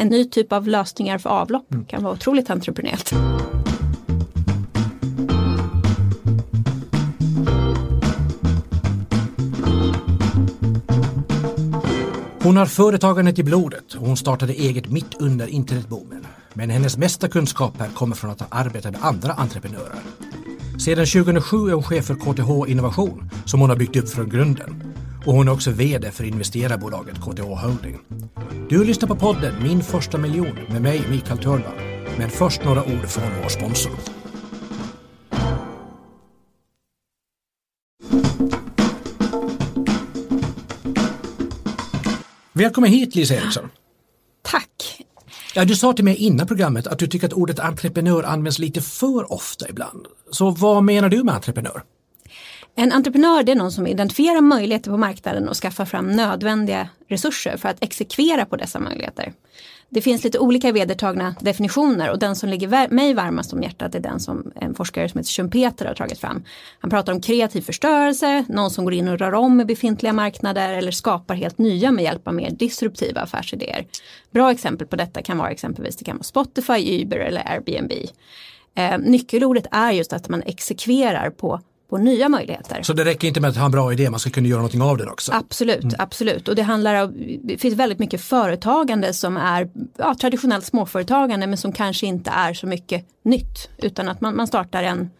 en ny typ av lösningar för avlopp mm. kan vara otroligt entreprenöriellt. Hon har företagandet i blodet och hon startade eget mitt under internetboomen. Men hennes mesta kunskaper kommer från att ha arbetat med andra entreprenörer. Sedan 2007 är hon chef för KTH Innovation som hon har byggt upp från grunden. Och hon är också VD för investerarbolaget KTH Holding. Du lyssnar på podden Min första miljon med mig Mikael Törnvall. Men först några ord från vår sponsor. Välkommen hit Lisa Eriksson. Tack. Ja, du sa till mig innan programmet att du tycker att ordet entreprenör används lite för ofta ibland. Så vad menar du med entreprenör? En entreprenör det är någon som identifierar möjligheter på marknaden och skaffar fram nödvändiga resurser för att exekvera på dessa möjligheter. Det finns lite olika vedertagna definitioner och den som ligger mig varmast om hjärtat är den som en forskare som heter Schumpeter har tagit fram. Han pratar om kreativ förstörelse, någon som går in och rör om i befintliga marknader eller skapar helt nya med hjälp av mer disruptiva affärsidéer. Bra exempel på detta kan vara exempelvis det kan vara Spotify, Uber eller Airbnb. Eh, nyckelordet är just att man exekverar på på nya möjligheter. Så det räcker inte med att ha en bra idé, man ska kunna göra någonting av den också? Absolut, mm. absolut. Och det handlar om, det finns väldigt mycket företagande som är ja, traditionellt småföretagande men som kanske inte är så mycket nytt. Utan att man, man startar en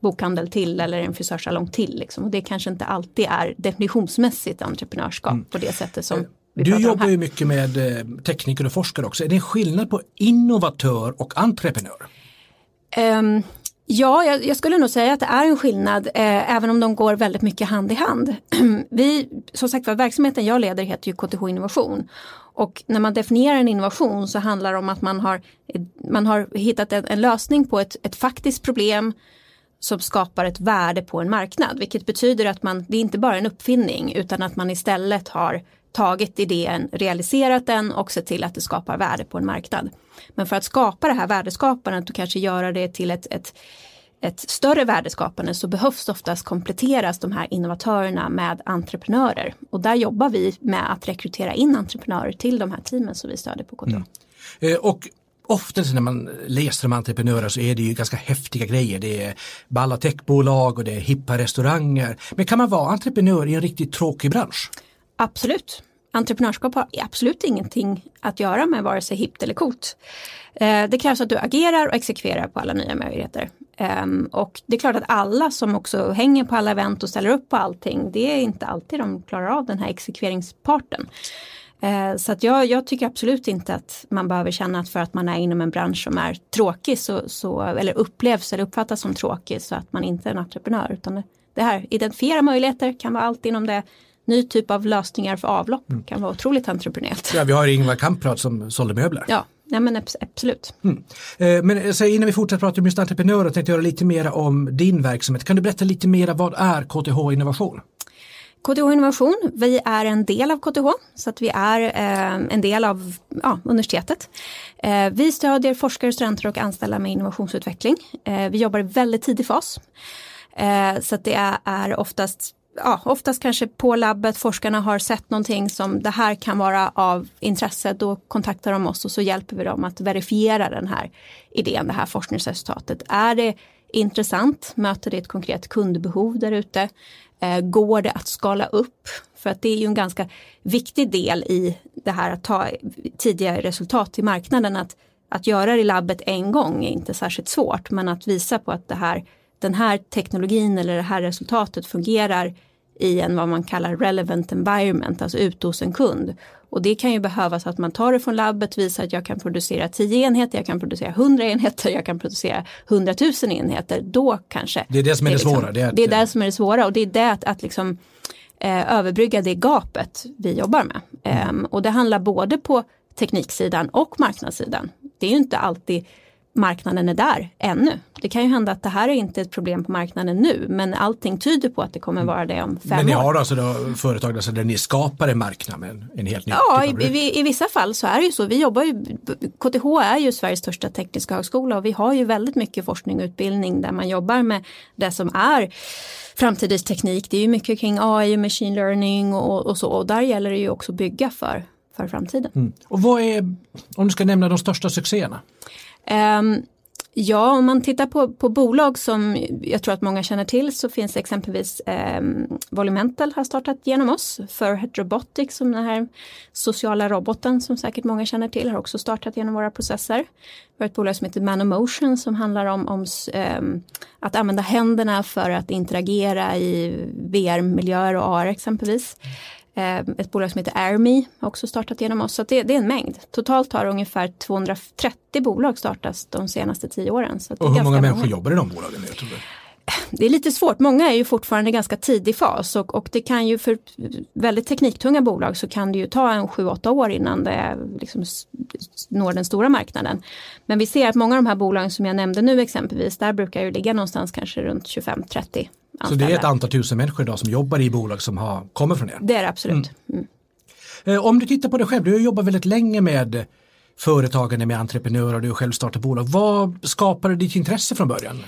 bokhandel till eller en frisörsalong till. Liksom. Och det kanske inte alltid är definitionsmässigt entreprenörskap mm. på det sättet som vi du jobbar ju mycket med eh, tekniker och forskare också. Är det en skillnad på innovatör och entreprenör? Um, Ja, jag, jag, skulle nog säga att det är en skillnad eh, även om de går väldigt mycket hand i hand. Vi, som sagt var, verksamheten jag leder heter ju KTH Innovation. Och när man definierar en innovation så handlar det om att man har, eh, man har hittat en, en lösning på ett, ett faktiskt problem som skapar ett värde på en marknad. Vilket betyder att man, det är inte bara en uppfinning utan att man istället har tagit idén, realiserat den och sett till att det skapar värde på en marknad. Men för att skapa det här värdeskapandet och kanske göra det till ett, ett, ett större värdeskapande så behövs oftast kompletteras de här innovatörerna med entreprenörer. Och där jobbar vi med att rekrytera in entreprenörer till de här teamen som vi stöder på KTH. Mm. Eh, och ofta när man läser om entreprenörer så är det ju ganska häftiga grejer. Det är balla techbolag och det är hippa restauranger. Men kan man vara entreprenör i en riktigt tråkig bransch? Absolut. Entreprenörskap har absolut ingenting att göra med vare sig hippt eller coolt. Eh, det krävs att du agerar och exekverar på alla nya möjligheter. Ehm, och det är klart att alla som också hänger på alla event och ställer upp på allting, det är inte alltid de klarar av den här exekveringsparten. Eh, så att jag, jag, tycker absolut inte att man behöver känna att för att man är inom en bransch som är tråkig så, så, eller upplevs eller uppfattas som tråkig så att man inte är en entreprenör. Utan det här, identifiera möjligheter kan vara allt inom det ny typ av lösningar för avlopp mm. kan vara otroligt entreprenöriellt. Ja, vi har Ingvar Kamprad som sålde möbler. Ja, ja men absolut. Mm. Eh, men eh, så innan vi fortsätter prata om just entreprenörer tänkte jag göra lite mer om din verksamhet. Kan du berätta lite mer vad är KTH Innovation? KTH Innovation, vi är en del av KTH så att vi är eh, en del av ja, universitetet. Eh, vi stödjer forskare, studenter och anställda med innovationsutveckling. Eh, vi jobbar i väldigt tidig fas. Eh, så att det är, är oftast ja, oftast kanske på labbet forskarna har sett någonting som det här kan vara av intresse. Då kontaktar de oss och så hjälper vi dem att verifiera den här idén, det här forskningsresultatet. Är det intressant? Möter det ett konkret kundbehov där ute? Eh, går det att skala upp? För att det är ju en ganska viktig del i det här att ta tidiga resultat till marknaden. Att, att göra det i labbet en gång är inte särskilt svårt men att visa på att det här, den här teknologin eller det här resultatet fungerar i en vad man kallar relevant environment, alltså ute hos en kund. Och det kan ju behövas att man tar det från labbet, visar att jag kan producera 10 enheter, jag kan producera 100 enheter, jag kan producera 100 000 enheter. Då kanske. Det är det som är det, liksom, svåra. Det är, det är det som är det svåra och det är det att, att liksom, eh, överbrygga det gapet vi jobbar med. Eh, och det handlar både på tekniksidan och marknadssidan. Det är ju inte alltid marknaden är där ännu. Det kan ju hända att det här är inte ett problem på marknaden nu men allting tyder på att det kommer vara det om fem år. Men ni har alltså då företag alltså där ni skapar en marknad med en helt ny Ja, typ i, i, i, vissa fall så är det ju så. Vi jobbar ju, KTH är ju Sveriges största tekniska högskola och vi har ju väldigt mycket forskning och utbildning där man jobbar med det som är framtidens teknik. Det är ju mycket kring AI, machine learning och, och så och där gäller det ju också att bygga för för framtiden. Mm. Och vad är, om du ska nämna de största succéerna? Um, Ja, om man tittar på, på bolag som jag tror att många känner till så finns exempelvis eh, Volumental har startat genom oss. För Robotics som den här sociala roboten som säkert många känner till har också startat genom våra processer. Vi har ett bolag som heter Manomotion som handlar om, om eh, att använda händerna för att interagera i VR-miljöer och AR exempelvis. Eh, ett bolag som heter AirMe har också startat genom oss. Så det, det, är en mängd. Totalt har ungefär 230 bolag startats de senaste tio åren. Så och hur många människor många. jobbar i de bolagen? Det är lite svårt, många är ju fortfarande ganska tidig fas och, och, det kan ju för väldigt tekniktunga bolag så kan det ju ta en 7-8 år innan det liksom når den stora marknaden. Men vi ser att många av de här bolagen som jag nämnde nu exempelvis, där brukar det ligga någonstans kanske runt 25-30 så det är ett antal tusen människor idag som jobbar i bolag som har, kommer från er? Det är det absolut. Mm. Mm. Om du tittar på dig själv, du har jobbat väldigt länge med företagande med entreprenörer, du har själv startat bolag. Vad skapade ditt intresse från början?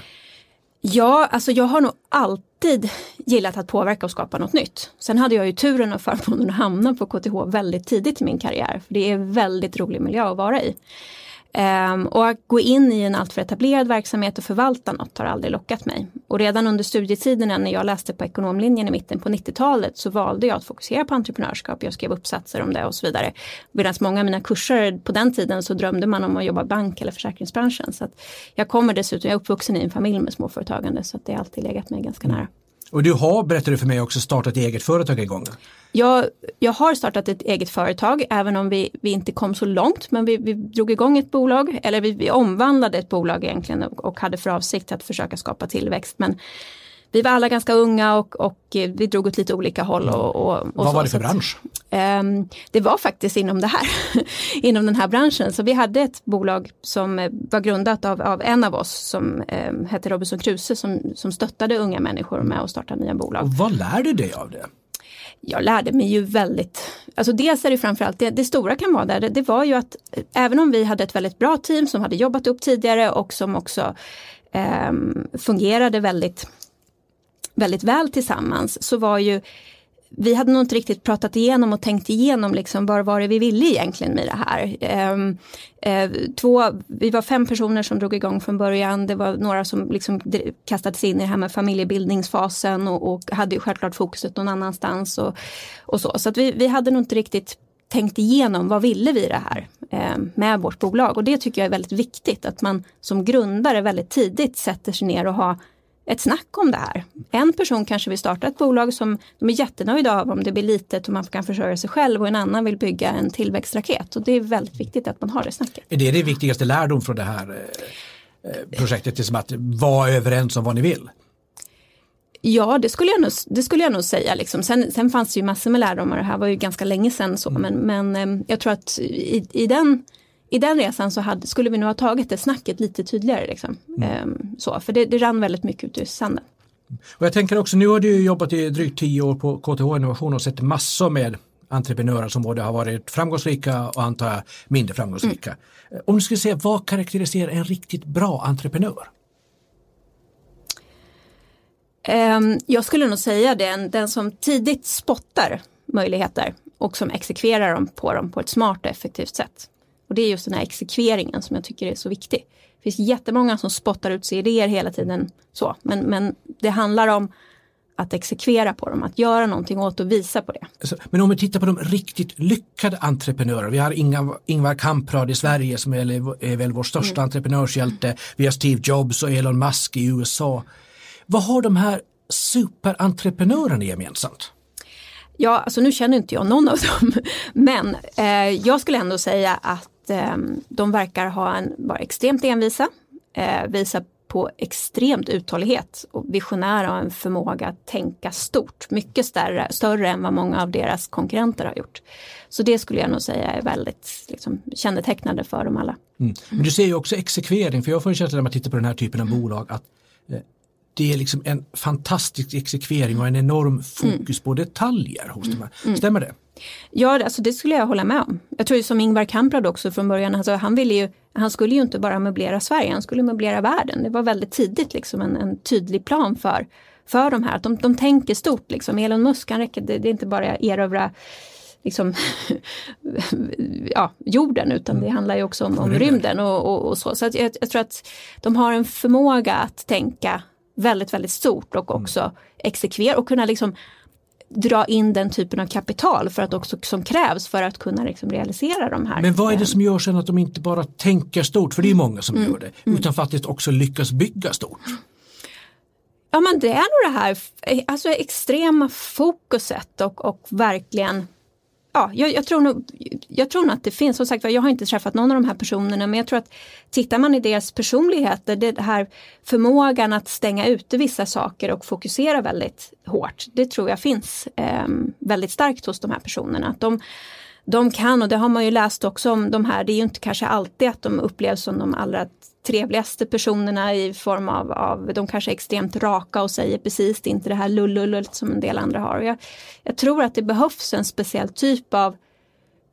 Ja, alltså jag har nog alltid gillat att påverka och skapa något nytt. Sen hade jag ju turen och förmånen att hamna på KTH väldigt tidigt i min karriär. För Det är en väldigt rolig miljö att vara i. Um, och att gå in i en alltför etablerad verksamhet och förvalta något har aldrig lockat mig. Och redan under studietiden när jag läste på ekonomlinjen i mitten på 90-talet så valde jag att fokusera på entreprenörskap. Jag skrev uppsatser om det och så vidare. Medan många av mina kurser på den tiden så drömde man om att jobba i bank eller försäkringsbranschen. Så jag kommer dessutom, jag är uppvuxen i en familj med småföretagande så det har alltid legat mig ganska nära. Och du har, berättade du för mig, också startat eget företag en gång? Jag, jag har startat ett eget företag även om vi, vi inte kom så långt men vi, vi drog igång ett bolag eller vi, vi omvandlade ett bolag egentligen och, och, hade för avsikt att försöka skapa tillväxt. Men vi var alla ganska unga och, och vi drog åt lite olika håll. Och, och, och Vad så, var det för bransch? Att, um, det var faktiskt inom det här, inom den här branschen. Så vi hade ett bolag som var grundat av, av en av oss som um, hette Robinson Crusoe som, som stöttade unga människor med att starta nya bolag. Och vad lär du dig av det? jag lärde mig ju väldigt, alltså dels är det framförallt, det, det stora kan vara där, det, det, var ju att även om vi hade ett väldigt bra team som hade jobbat upp tidigare och som också eh, fungerade väldigt, väldigt väl tillsammans så var ju vi hade nog inte riktigt pratat igenom och tänkt igenom liksom vad var det vi ville egentligen med det här. Ehm, eh, två, vi var fem personer som drog igång från början. Det var några som liksom kastades in i det här med familjebildningsfasen och, och hade ju självklart fokuset någon annanstans. Och, och så så att vi, vi hade nog inte riktigt tänkt igenom vad ville vi det här eh, med vårt bolag och det tycker jag är väldigt viktigt att man som grundare väldigt tidigt sätter sig ner och har ett snack om det här. En person kanske vill starta ett bolag som de är jättenöjda av om det blir litet och man kan försörja sig själv och en annan vill bygga en tillväxtraket. Och det är väldigt viktigt att man har det snacket. Är det det viktigaste lärdom från det här eh, eh, projektet? Liksom att vara överens om vad ni vill? Ja, det skulle jag nog, det skulle jag nog säga. Liksom. Sen, sen fanns det ju massor med lärdomar. Det här var ju ganska länge sedan. Så, mm. men, men eh, jag tror att i, i den i den resan så hade, skulle vi nog ha tagit det snacket lite tydligare. Liksom. Mm. Ehm, så, för det, det rann väldigt mycket ut i sanden. Och jag tänker också, nu har du jobbat i drygt tio år på KTH Innovation och sett massor med entreprenörer som både har varit framgångsrika och antar jag mindre framgångsrika. Mm. Om du skulle säga, vad karaktäriserar en riktigt bra entreprenör? Um, jag skulle nog säga den, den som tidigt spottar möjligheter och som exekverar dem på dem på ett smart och effektivt sätt. Och det är just den här exekveringen som jag tycker är så viktig. Det finns jättemånga som spottar ut sig idéer hela tiden. Så. Men, men det handlar om att exekvera på dem, att göra någonting åt och visa på det. Men om vi tittar på de riktigt lyckade entreprenörer. Vi har Ingvar, Ingvar Kamprad i Sverige som är, är väl vår största mm. entreprenörshjälte. Vi har Steve Jobs och Elon Musk i USA. Vad har de här superentreprenörerna gemensamt? Ja, alltså nu känner inte jag någon av dem. Men eh, jag skulle ändå säga att eh, de verkar ha en, vara extremt envisa, eh, visa på extremt uthållighet och visionära och en förmåga att tänka stort. Mycket större, större än vad många av deras konkurrenter har gjort. Så det skulle jag nog säga är väldigt liksom, kännetecknande för dem alla. Mm. Men du ser ju också exekvering, för jag får en känsla när man tittar på den här typen av bolag att eh, det är liksom en fantastisk exekvering och en enorm fokus mm. på detaljer hos mm. de här. Mm. Stämmer det? Ja, alltså det skulle jag hålla med om. Jag tror ju som Ingvar Kamprad också från början, alltså han, ville ju, han skulle ju inte bara möblera Sverige, han skulle möblera världen. Det var väldigt tidigt liksom en, en tydlig plan för, för de här. Att de, de tänker stort, liksom. Elon Musk, han räcker, det, det är inte bara erövra liksom, ja, jorden utan mm. det handlar ju också om, om rymden och, och, och, så. Så jag, jag, tror att de har en förmåga att tänka väldigt, väldigt stort och mm. också mm. exekvera och kunna liksom dra in den typen av kapital för att också, som krävs för att kunna liksom realisera de här. Men vad är det som gör sen att de inte bara tänker stort, för det är många som mm. gör det, mm. utan faktiskt också lyckas bygga stort? Ja men det är nog det här alltså extrema fokuset och, och verkligen ja, jag, jag, tror nog, jag tror nog att det finns, som sagt jag har inte träffat någon av de här personerna men jag tror att tittar man i deras personligheter, det här förmågan att stänga ute vissa saker och fokusera väldigt hårt, det tror jag finns eh, väldigt starkt hos de här personerna. Att de, de kan, och det har man ju läst också om de här, det är ju inte kanske alltid att de upplevs som de allra trevligaste personerna i form av, av de kanske är extremt raka och säger precis inte det här lullullet som en del andra har. Jag, jag, tror att det behövs en speciell typ av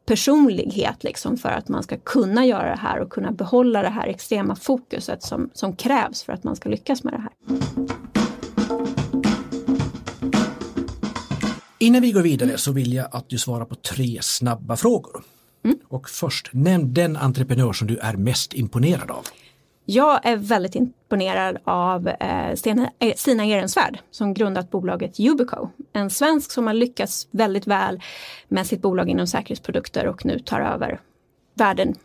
personlighet liksom för att man ska kunna göra det här och kunna behålla det här extrema fokuset som, som krävs för att man ska lyckas med det här. Innan vi går vidare så vill jag att du svarar på tre snabba frågor. Mm. Och först, nämn den entreprenör som du är mest imponerad av. Jag är väldigt imponerad av eh, eh, Stina Ehrensvärd som grundat bolaget Ubico. En svensk som har lyckats väldigt väl med sitt bolag inom säkerhetsprodukter och nu tar över världen.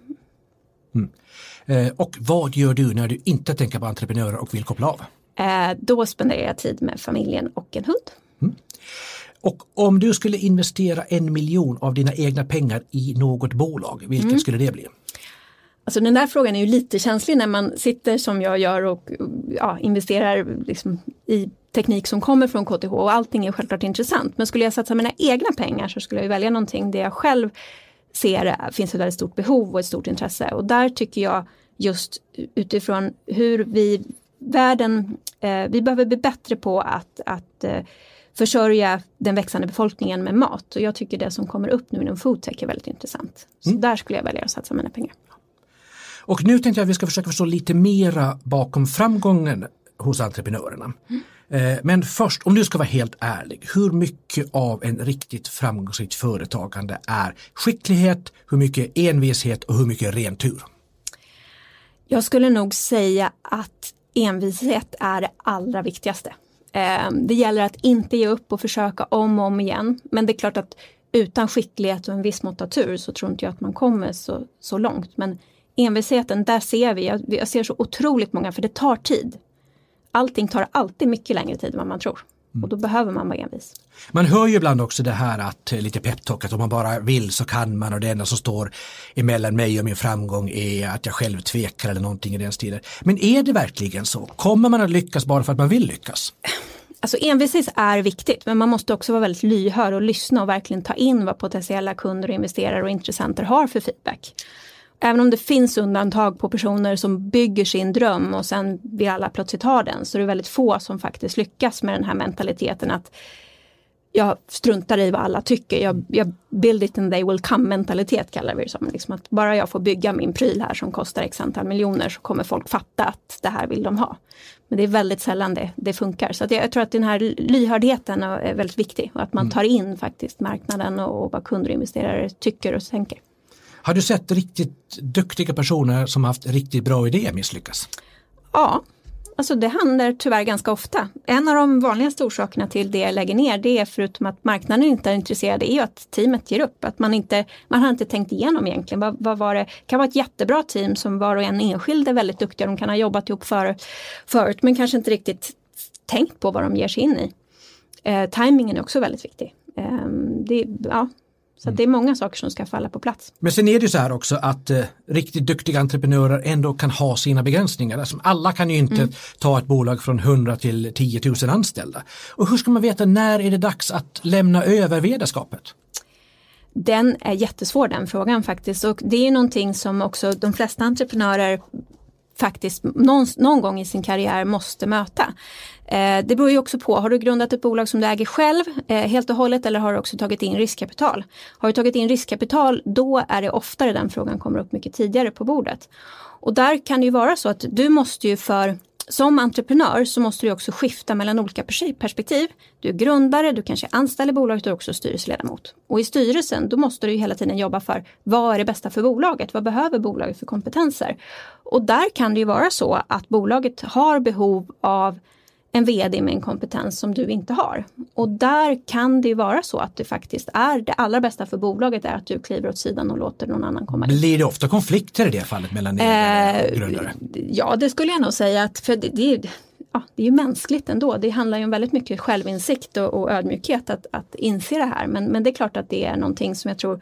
Mm. Eh, och vad gör du när du inte tänker på entreprenörer och vill koppla av? Då spenderar jag tid med familjen och en hund. Mm. Och om du skulle investera en miljon av dina egna pengar i något bolag, vilket mm. skulle det bli? Alltså den där frågan är ju lite känslig när man sitter som jag gör och ja, investerar liksom i teknik som kommer från KTH och allting är självklart intressant. Men skulle jag satsa mina egna pengar så skulle jag välja någonting där jag själv ser finns ett väldigt stort behov och ett stort intresse. Och där tycker jag just utifrån hur vi, världen, eh, vi behöver bli bättre på att, att eh, försörja den växande befolkningen med mat. Och jag tycker det som kommer upp nu inom foodtech är väldigt intressant. Så mm. där skulle jag välja att satsa mina pengar. Och nu tänkte jag att vi ska försöka förstå lite mera bakom framgången hos entreprenörerna. Mm. Men först, om du ska vara helt ärlig, hur mycket av en riktigt framgångsrikt företagande är skicklighet, hur mycket envishet och hur mycket ren tur? Jag skulle nog säga att envishet är det allra viktigaste. Eh, det gäller att inte ge upp och försöka om och om igen. Men det är klart att utan skicklighet och en viss mått av tur så tror inte jag att man kommer så, så långt. Men envisheten, där ser vi, jag, jag ser så otroligt många, för det tar tid. Allting tar alltid mycket längre tid än vad man tror. Och då behöver man vara envis. Man hör ju ibland också det här att lite peptalk att om man bara vill så kan man och det enda som står emellan mig och min framgång är att jag själv tvekar eller någonting i den stilen. Men är det verkligen så? Kommer man att lyckas bara för att man vill lyckas? Alltså envishet är viktigt men man måste också vara väldigt lyhörd och lyssna och verkligen ta in vad potentiella kunder, investerare och intressenter har för feedback även om det finns undantag på personer som bygger sin dröm och sen vill alla plötsligt ha den så är det väldigt få som faktiskt lyckas med den här mentaliteten att jag struntar i vad alla tycker, jag, jag build it and they will come mentalitet kallar vi det som. Liksom att bara jag får bygga min pryl här som kostar x antal miljoner så kommer folk fatta att det här vill de ha. Men det är väldigt sällan det, det funkar. Så jag, jag, tror att den här lyhördheten är väldigt viktig och att man mm. tar in faktiskt marknaden och, och vad kunder och investerare tycker och tänker. Har du sett riktigt duktiga personer som haft riktigt bra idéer misslyckas? Ja, alltså det händer tyvärr ganska ofta. En av de vanligaste orsakerna till det jag lägger ner det är förutom att marknaden inte är intresserad är ju att teamet ger upp. Att man, inte, man har inte tänkt igenom egentligen. Vad, vad var det? kan vara ett jättebra team som var och en enskild är väldigt duktiga. De kan ha jobbat ihop för, förut men kanske inte riktigt tänkt på vad de ger sig in i. Eh, timingen är också väldigt viktig. Eh, det, ja, så det är många saker som ska falla på plats. Men sen är det ju så här också att eh, riktigt duktiga entreprenörer ändå kan ha sina begränsningar. Alltså, alla kan ju inte mm. ta ett bolag från 100 till 10 000 anställda. Och hur ska man veta när är det dags att lämna över vederskapet? Den är jättesvår den frågan faktiskt och det är någonting som också de flesta entreprenörer faktiskt någon, någon gång i sin karriär måste möta. Eh, det beror ju också på, har du grundat ett bolag som du äger själv eh, helt och hållet eller har du också tagit in riskkapital? Har du tagit in riskkapital då är det oftare den frågan kommer upp mycket tidigare på bordet. Och där kan det ju vara så att du måste ju för som entreprenör så måste du också skifta mellan olika perspektiv. Du är grundare, du kanske anställer bolaget i bolaget och också styrelseledamot. Och i styrelsen då måste du hela tiden jobba för vad är det bästa för bolaget? Vad behöver bolaget för kompetenser? Och där kan det ju vara så att bolaget har behov av en VD med en kompetens som du inte har. Och där kan det vara så att det faktiskt är det allra bästa för bolaget är att du kliver åt sidan och låter någon annan komma in. Blir det ofta konflikter i det fallet mellan ägare och grundare? Ja det skulle jag nog säga att för det, det, ja, det är ju mänskligt ändå. Det handlar ju om väldigt mycket självinsikt och, och ödmjukhet att, att inse det här. Men, men det är klart att det är någonting som jag tror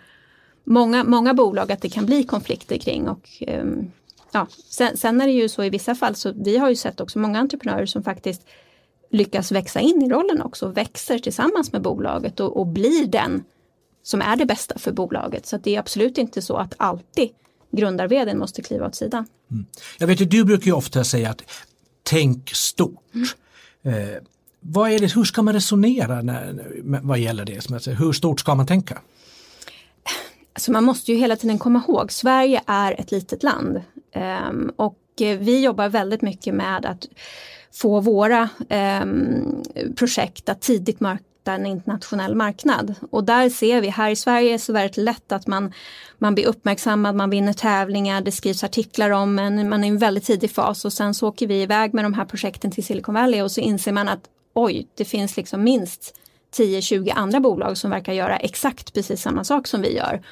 många, många bolag att det kan bli konflikter kring. Och, um, ja, sen, sen är det ju så i vissa fall så vi har ju sett också många entreprenörer som faktiskt lyckas växa in i rollen också, växer tillsammans med bolaget och, och blir den som är det bästa för bolaget. Så det är absolut inte så att alltid grundar måste kliva åt sidan. Mm. Jag vet att du brukar ju ofta säga att tänk stort. Mm. Eh, vad är det, hur ska man resonera när, vad gäller det? Hur stort ska man tänka? Så man måste ju hela tiden komma ihåg, Sverige är ett litet land um, och eh, vi jobbar väldigt mycket med att få våra ehm, projekt att tidigt möta en internationell marknad. Och där ser vi, här i Sverige är det så väldigt lätt att man, man blir uppmärksammad, man vinner tävlingar, det skrivs artiklar om en, man är i en väldigt tidig fas och sen så åker vi iväg med de här projekten till Silicon Valley och så inser man att oj, det finns liksom minst 10-20 andra bolag som verkar göra exakt precis samma sak som vi gör.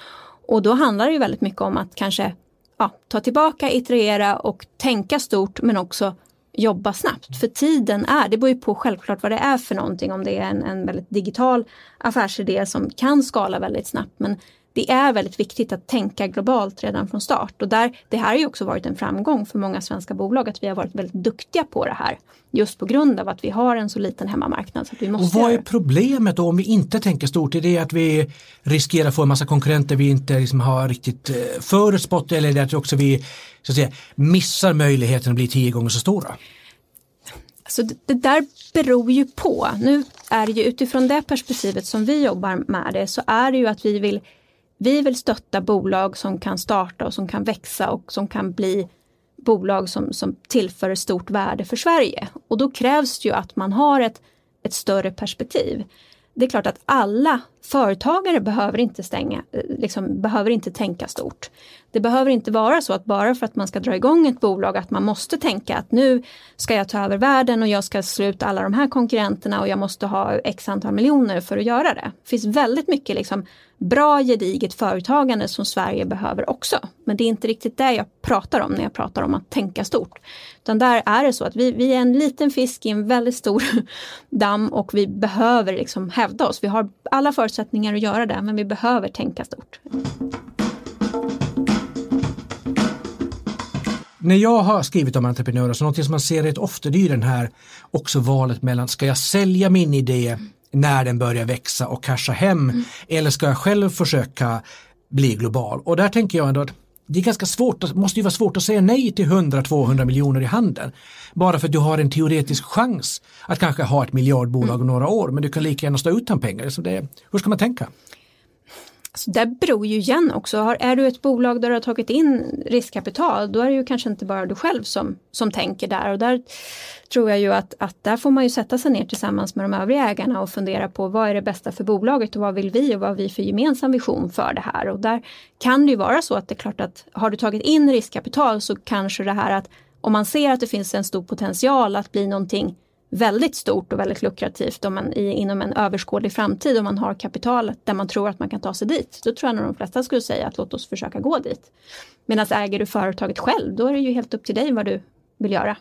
Och då handlar det ju väldigt mycket om att kanske ja, ta tillbaka, iterera och tänka stort men också jobba snabbt. För tiden är, det beror ju på självklart vad det är för någonting. Om det är en, en väldigt digital affärsidé som kan skala väldigt snabbt. Men det är väldigt viktigt att tänka globalt redan från start. Och där, det här har ju också varit en framgång för många svenska bolag att vi har varit väldigt duktiga på det här. Just på grund av att vi har en så liten hemmamarknad. Så vi måste och vad är problemet då om vi inte tänker stort? Är det att vi riskerar att få en massa konkurrenter vi inte liksom har riktigt eh, förutspått eller är det att också vi så att säga, missar möjligheten att bli tio gånger så stora? Alltså det, det där beror ju på. Nu är det ju utifrån det perspektivet som vi jobbar med det så är det ju att vi vill vi vill stötta bolag som kan starta och som kan växa och som kan bli bolag som, som tillför stort värde för Sverige. Och då krävs det ju att man har ett, ett större perspektiv. Det är klart att alla företagare behöver inte stänga, eh, liksom, behöver inte tänka stort. Det behöver inte vara så att bara för att man ska dra igång ett bolag att man måste tänka att nu ska jag ta över världen och jag ska sluta alla de här konkurrenterna och jag måste ha x antal miljoner för att göra det. Det finns väldigt mycket liksom bra gediget företagande som Sverige behöver också. Men det är inte riktigt det jag pratar om när jag pratar om att tänka stort. Utan där är det så att vi, vi är en liten fisk i en väldigt stor damm och vi behöver liksom hävda oss. Vi har alla förutsättningar att göra det men vi behöver tänka stort. När jag har skrivit om entreprenörer så någonting som man ser rätt ofta det är den här också valet mellan ska jag sälja min idé när den börjar växa och casha hem mm. eller ska jag själv försöka bli global och där tänker jag ändå att det är ganska svårt, måste ju vara svårt att säga nej till 100-200 miljoner i handen. Bara för att du har en teoretisk chans att kanske ha ett miljardbolag om några år men du kan lika gärna stå utan pengar. Så det, hur ska man tänka? Så det beror ju igen också. Har, är du ett bolag där du har tagit in riskkapital då är det ju kanske inte bara du själv som, som tänker där. Och där tror jag ju att, att där får man ju sätta sig ner tillsammans med de övriga ägarna och fundera på vad är det bästa för bolaget och vad vill vi och vad har vi för gemensam vision för det här. Och där kan det ju vara så att det är klart att har du tagit in riskkapital så kanske det här att om man ser att det finns en stor potential att bli någonting väldigt stort och väldigt lukrativt om man i, inom en överskådlig framtid om man har kapitalet där man tror att man kan ta sig dit. Då tror jag nog de flesta skulle säga att låt oss försöka gå dit. Medan äger du företaget själv då är det ju helt upp till dig vad du vill göra.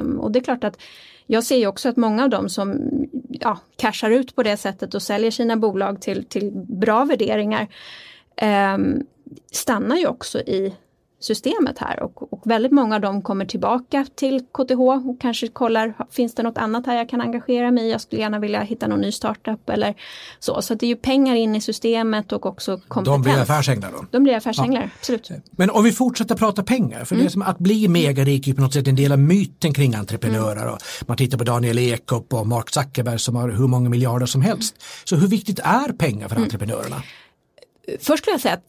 Um, och det är klart att jag ser ju också att många av dem som ja, cashar ut på det sättet och säljer sina bolag till, till bra värderingar um, stannar ju också i systemet här och, och, väldigt många av dem kommer tillbaka till KTH och kanske kollar, finns det något annat här jag kan engagera mig i? Jag skulle gärna vilja hitta någon ny startup eller så. Så det är ju pengar in i systemet och också kompetens. De blir affärsänglar då? De blir affärsänglar, ja. absolut. Men om vi fortsätter prata pengar, för mm. det är som att bli megarik är på något sätt en del av myten kring entreprenörer. Mm. Man tittar på Daniel Ekop och Mark Zuckerberg som har hur många miljarder som helst. Så hur viktigt är pengar för mm. entreprenörerna? Först skulle jag säga att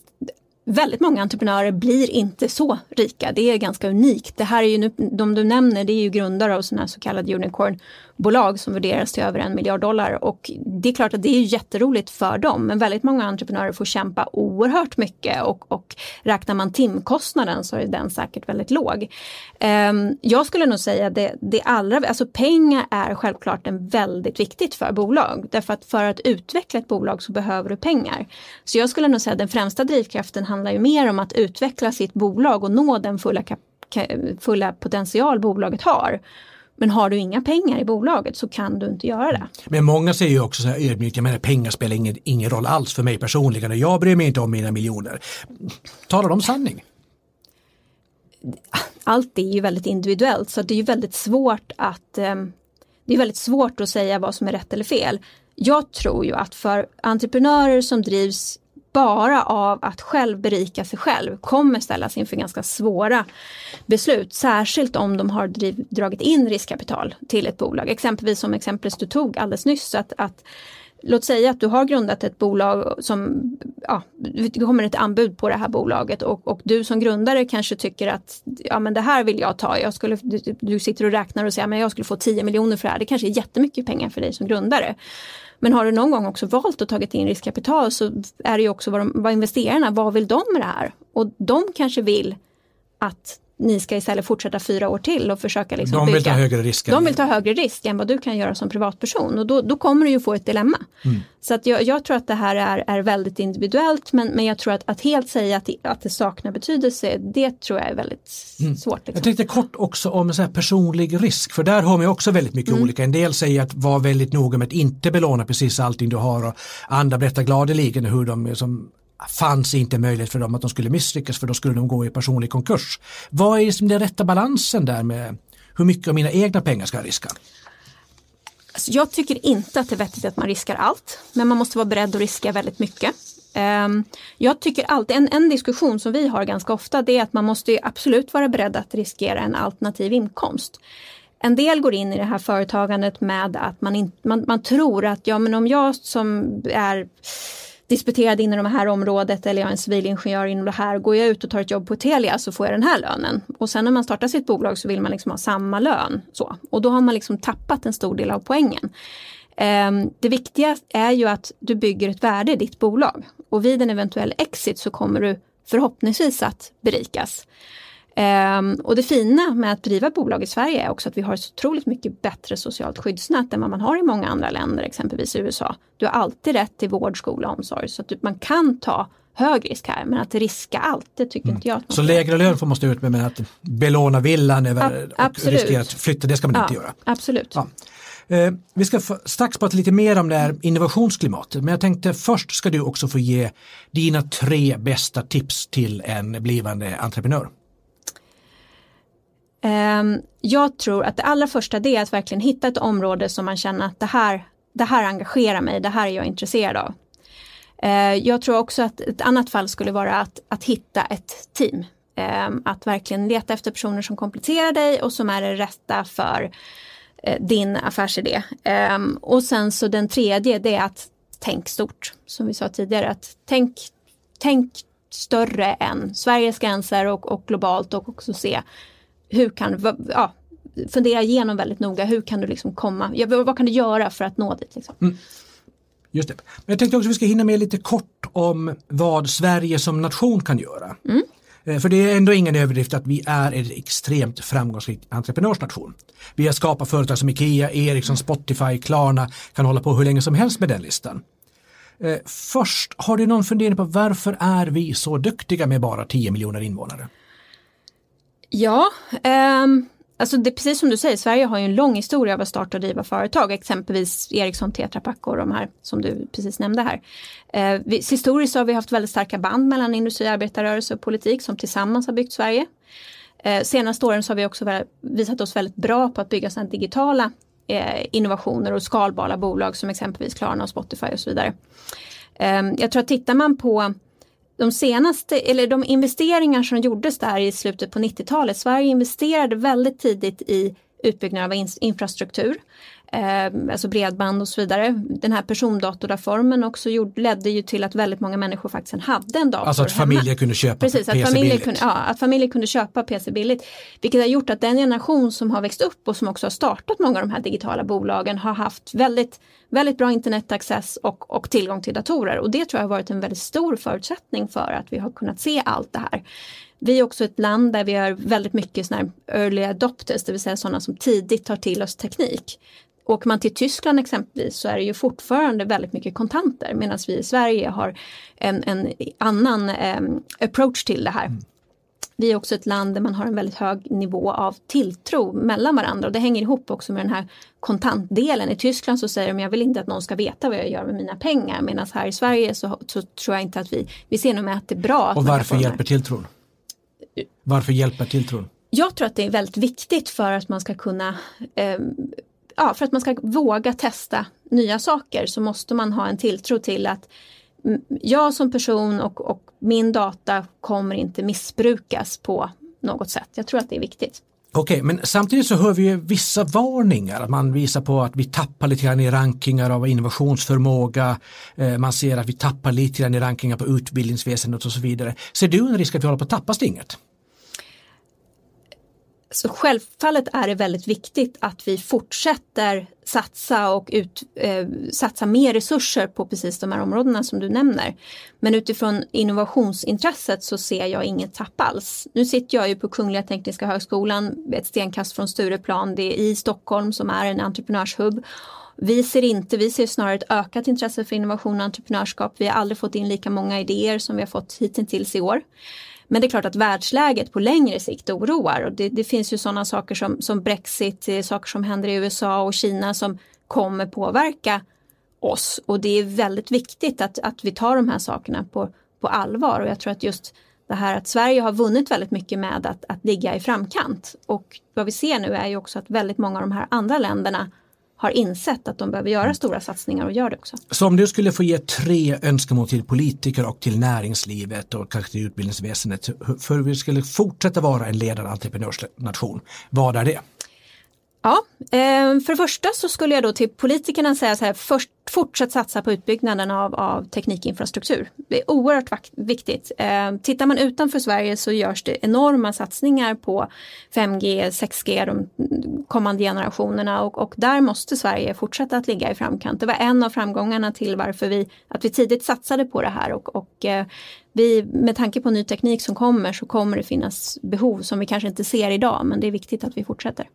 väldigt många entreprenörer blir inte så rika. Det är ganska unikt. Det här är ju nu, de du nämner, det är ju grundare av sådana så kallade bolag som värderas till över en miljard dollar. Och det är klart att det är jätteroligt för dem, men väldigt många entreprenörer får kämpa oerhört mycket och, och räknar man timkostnaden så är den säkert väldigt låg. Um, jag skulle nog säga det, det allra, alltså pengar är självklart en väldigt viktigt för bolag. Därför att för att utveckla ett bolag så behöver du pengar. Så jag skulle nog säga att den främsta drivkraften handlar ju mer om att utveckla sitt bolag och nå den fulla, fulla potential bolaget har. Men har du inga pengar i bolaget så kan du inte göra det. Men många säger ju också så här ödmjukt, jag menar pengar spelar ingen, ingen roll alls för mig personligen och jag bryr mig inte om mina miljoner. Talar de sanning? Allt är ju väldigt individuellt så det är ju väldigt svårt att ehm, det är väldigt svårt att säga vad som är rätt eller fel. Jag tror ju att för entreprenörer som drivs bara av att själv berika sig själv kommer ställas inför ganska svåra beslut. Särskilt om de har driv, dragit in riskkapital till ett bolag. Exempelvis som exemplet du tog alldeles nyss. Att, att, låt säga att du har grundat ett bolag som, ja, det kommer ett anbud på det här bolaget och, och du som grundare kanske tycker att ja men det här vill jag ta. Jag skulle, du, du sitter och räknar och säger att jag skulle få 10 miljoner för det här. Det kanske är jättemycket pengar för dig som grundare. Men har du någon gång också valt att tagit in riskkapital så är det ju också vad, de, vad investerarna, vad vill de med det här? Och de kanske vill att ni ska istället fortsätta fyra år till och försöka liksom De vill bygga. ta högre risk. De vill ta högre risk än vad du kan göra som privatperson och då, då kommer du ju få ett dilemma. Mm. Så att jag, jag, tror att det här är, är väldigt individuellt men, men jag tror att, att helt säga att, att det saknar betydelse det tror jag är väldigt mm. svårt. Liksom. Jag tänkte kort också om så personlig risk för där har man också väldigt mycket mm. olika. En del säger att var väldigt noga med att inte belåna precis allting du har och andra berättar gladeligen hur de som fanns inte möjlighet för dem att de skulle misslyckas för då skulle de gå i personlig konkurs. Vad är liksom den rätta balansen där med hur mycket av mina egna pengar ska jag riska? Alltså jag tycker inte att det är vettigt att man riskar allt, men man måste vara beredd att riska väldigt mycket. Ehm, jag tycker alltid, en, en diskussion som vi har ganska ofta, det är att man måste absolut vara beredd att riskera en alternativ inkomst. En del går in i det här företagandet med att man, in, man, man tror att ja men om jag som är disputerad inom det här området eller jag är en civilingenjör inom det här. Går jag ut och tar ett jobb på Telia så får jag den här lönen. Och sen när man startar sitt bolag så vill man liksom ha samma lön. Så. Och då har man liksom tappat en stor del av poängen. Ehm, det viktiga är ju att du bygger ett värde i ditt bolag. Och vid en eventuell exit så kommer du förhoppningsvis att berikas. Um, och det fina med att driva bolag i Sverige är också att vi har så otroligt mycket bättre socialt skyddsnät än vad man har i många andra länder, exempelvis USA. Du har alltid rätt till vård, skola och omsorg så att du, man kan ta hög risk här men att riska allt det tycker mm. inte jag. så lägre lön får man stå ut med men att belåna villan över, och riskera att flytta det ska man ja, inte göra. Absolut. Ja. Eh, vi ska strax prata lite mer om det här innovationsklimatet men jag tänkte först ska du också få ge dina tre bästa tips till en blivande entreprenör. Ehm, jag tror att det allra första det är att verkligen hitta ett område som man känner att det här, det här engagerar mig, det här är jag intresserad av. Ehm, jag tror också att ett annat fall skulle vara att, att hitta ett team. Ehm, att verkligen leta efter personer som kompletterar dig och som är det rätta för eh, din affärsidé. Och sen så den tredje det är att tänk stort. Som vi sa tidigare, att tänk, tänk större än Sveriges gränser och, och globalt och också se hur kan, ja, fundera igenom väldigt noga, hur kan du liksom komma, ja, vad kan du göra för att nå dit? Liksom? Mm. Just det. Men jag tänkte också att vi ska hinna med lite kort om vad Sverige som nation kan göra. Mm. Eh, för det är ändå ingen överdrift att vi är en extremt framgångsrik entreprenörsnation. Vi har skapat företag som Ikea, Ericsson, Spotify, Klarna, kan hålla på hur länge som helst med den listan. Eh, först, har du någon fundering på varför är vi så duktiga med bara 10 miljoner invånare? Ja, um, alltså det är precis som du säger, Sverige har ju en lång historia av att starta och driva företag, exempelvis Ericsson, Tetra Pak och de här som du precis nämnde här. Uh, vi, historiskt har vi haft väldigt starka band mellan industri, arbetarrörelse och politik som tillsammans har byggt Sverige. Ehm, senaste åren så har vi också visat oss väldigt bra på att bygga sådana digitala eh, innovationer och skalbara bolag som exempelvis Klarna och Spotify och så vidare. Jag tror att tittar man på de senaste, eller de investeringar som gjordes där i slutet på 90-talet, Sverige investerade väldigt tidigt i utbyggnad av infrastruktur eh, alltså bredband och så vidare. Den här persondatorreformen också gjorde, ledde ju till att väldigt många människor faktiskt hade en dator Alltså att hemma. familjer kunde köpa Precis, PC att familjer, billigt. kunde, ja, att familjer kunde köpa PC billigt. Vilket har gjort att den generation som har växt upp och som också har startat många av de här digitala bolagen har haft väldigt, väldigt bra internetaccess och, och tillgång till datorer. Och det tror jag har varit en väldigt stor förutsättning för att vi har kunnat se allt det här. Vi är också ett land där vi har väldigt mycket såna här early adopters, det vill säga sådana som tidigt tar till oss teknik. Åker man till Tyskland exempelvis så är det ju fortfarande väldigt mycket kontanter medan vi i Sverige har en, en annan eh, approach till det här. Vi är också ett land där man har en väldigt hög nivå av tilltro mellan varandra och det hänger ihop också med den här kontantdelen. I Tyskland så säger de jag vill inte att någon ska veta vad jag gör med mina pengar medan här i Sverige så, så tror jag inte att vi, vi ser nog med att det är bra. Att Och varför hjälper tilltron? Varför hjälper tilltron? Jag tror att det är väldigt viktigt för att man ska kunna eh, ja, för att man ska våga testa nya saker så måste man ha en tilltro till att jag som person och, och min data kommer inte missbrukas på något sätt. Jag tror att det är viktigt. Okej, men samtidigt så hör vi ju vissa varningar. Man visar på att vi tappar lite grann i rankingar av innovationsförmåga. Eh, man ser att vi tappar lite grann i rankingar på utbildningsväsendet och så vidare. Ser du en risk att vi håller på att tappa stinget? Så självfallet är det väldigt viktigt att vi fortsätter satsa och ut, eh, satsa mer resurser på precis de här områdena som du nämner. Men utifrån innovationsintresset så ser jag inget tapp alls. Nu sitter jag ju på Kungliga Tekniska Högskolan, ett stenkast från Stureplan, det är i Stockholm som är en entreprenörshubb. Vi ser inte, vi ser snarare ett ökat intresse för innovation och entreprenörskap. Vi har aldrig fått in lika många idéer som vi har fått hittills i år. Men det är klart att världsläget på längre sikt oroar och det, det finns ju sådana saker som, som Brexit, eh, saker som händer i USA och Kina som kommer påverka oss. Och det är väldigt viktigt att, att vi tar de här sakerna på, på allvar. Och jag tror att just det här att Sverige har vunnit väldigt mycket med att, att ligga i framkant. Och vad vi ser nu är ju också att väldigt många av de här andra länderna har insett att de behöver göra stora satsningar och gör det också. Så om du skulle få ge tre önskemål till politiker och till näringslivet och kanske till utbildningsväsendet för att vi skulle fortsätta vara en ledande entreprenörsnation, vad är det? Ja, ehm, för det första så skulle jag då till politikerna säga så här, först, fortsätt satsa på utbyggnaden av, av teknikinfrastruktur. Det är oerhört viktigt. Ehm, tittar man utanför Sverige så görs det enorma satsningar på 5G, 6G, de kommande generationerna och, och där måste Sverige fortsätta att ligga i framkant. Det var en av framgångarna till varför vi, att vi tidigt satsade på det här och, och eh, vi, med tanke på ny teknik som kommer så kommer det finnas behov som vi kanske inte ser idag men det är viktigt att vi fortsätter.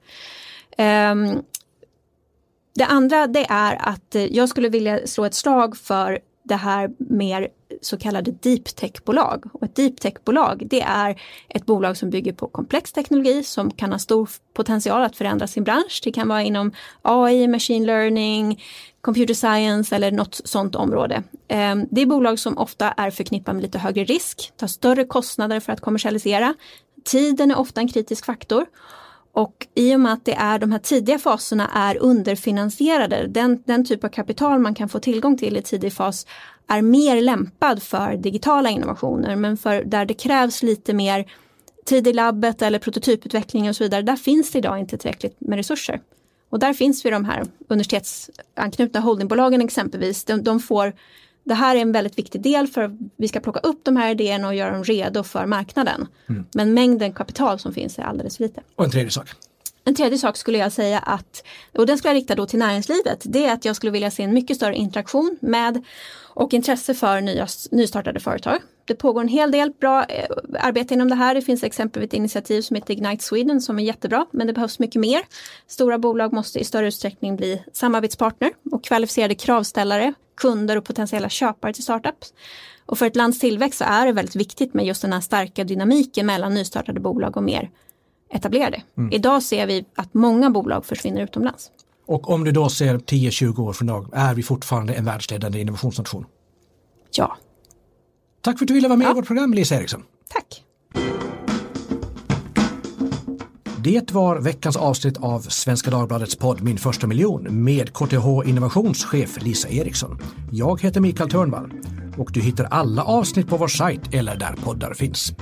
Um, det andra det är att eh, jag skulle vilja slå ett slag för det här mer så kallade deep tech-bolag. Och ett deep tech-bolag det är ett bolag som bygger på komplex teknologi som kan ha stor potential att förändra sin bransch. Det kan vara inom AI, machine learning, computer science eller något sådant område. Ehm, det är bolag som ofta är förknippade med lite högre risk, tar större kostnader för att kommersialisera. Tiden är ofta en kritisk faktor. Och i och med att det är de här tidiga faserna är underfinansierade, den, den typ av kapital man kan få tillgång till i tidig fas är mer lämpad för digitala innovationer. Men för där det krävs lite mer tid i labbet eller prototyputveckling och så vidare, där finns det idag inte tillräckligt med resurser. Och där finns vi de här universitetsanknutna holdingbolagen exempelvis. De, de får, det här är en väldigt viktig del för att vi ska plocka upp de här idéerna och göra dem redo för marknaden. Men mängden kapital som finns är alldeles för lite. Och en tredje sak. En tredje sak skulle jag säga att, och den skulle jag rikta då till näringslivet, det är att jag skulle vilja se en mycket större interaktion med och intresse för nya, nystartade företag. Det pågår en hel del bra eh, arbete inom det här. Det finns exempelvis ett initiativ som heter Ignite Sweden som är jättebra, men det behövs mycket mer. Stora bolag måste i större utsträckning bli samarbetspartner och kvalificerade kravställare, kunder och potentiella köpare till startups. Och för ett lands tillväxt så är det väldigt viktigt med just den här starka dynamiken mellan nystartade bolag och mer etablerade. Idag ser vi att många bolag försvinner utomlands. Och om du då ser 10-20 år från idag, är vi fortfarande en världsledande innovationsnation? Ja, Tack för att du ville vara med Ja. i vårt program, Lisa Eriksson. tack. Det var veckans avsnitt av Svenska Dagbladets podd Min första miljon med KTH Innovationschef Lisa Eriksson. Jag heter Mikael Törnvall och du hittar alla avsnitt på vår sajt eller där poddar finns.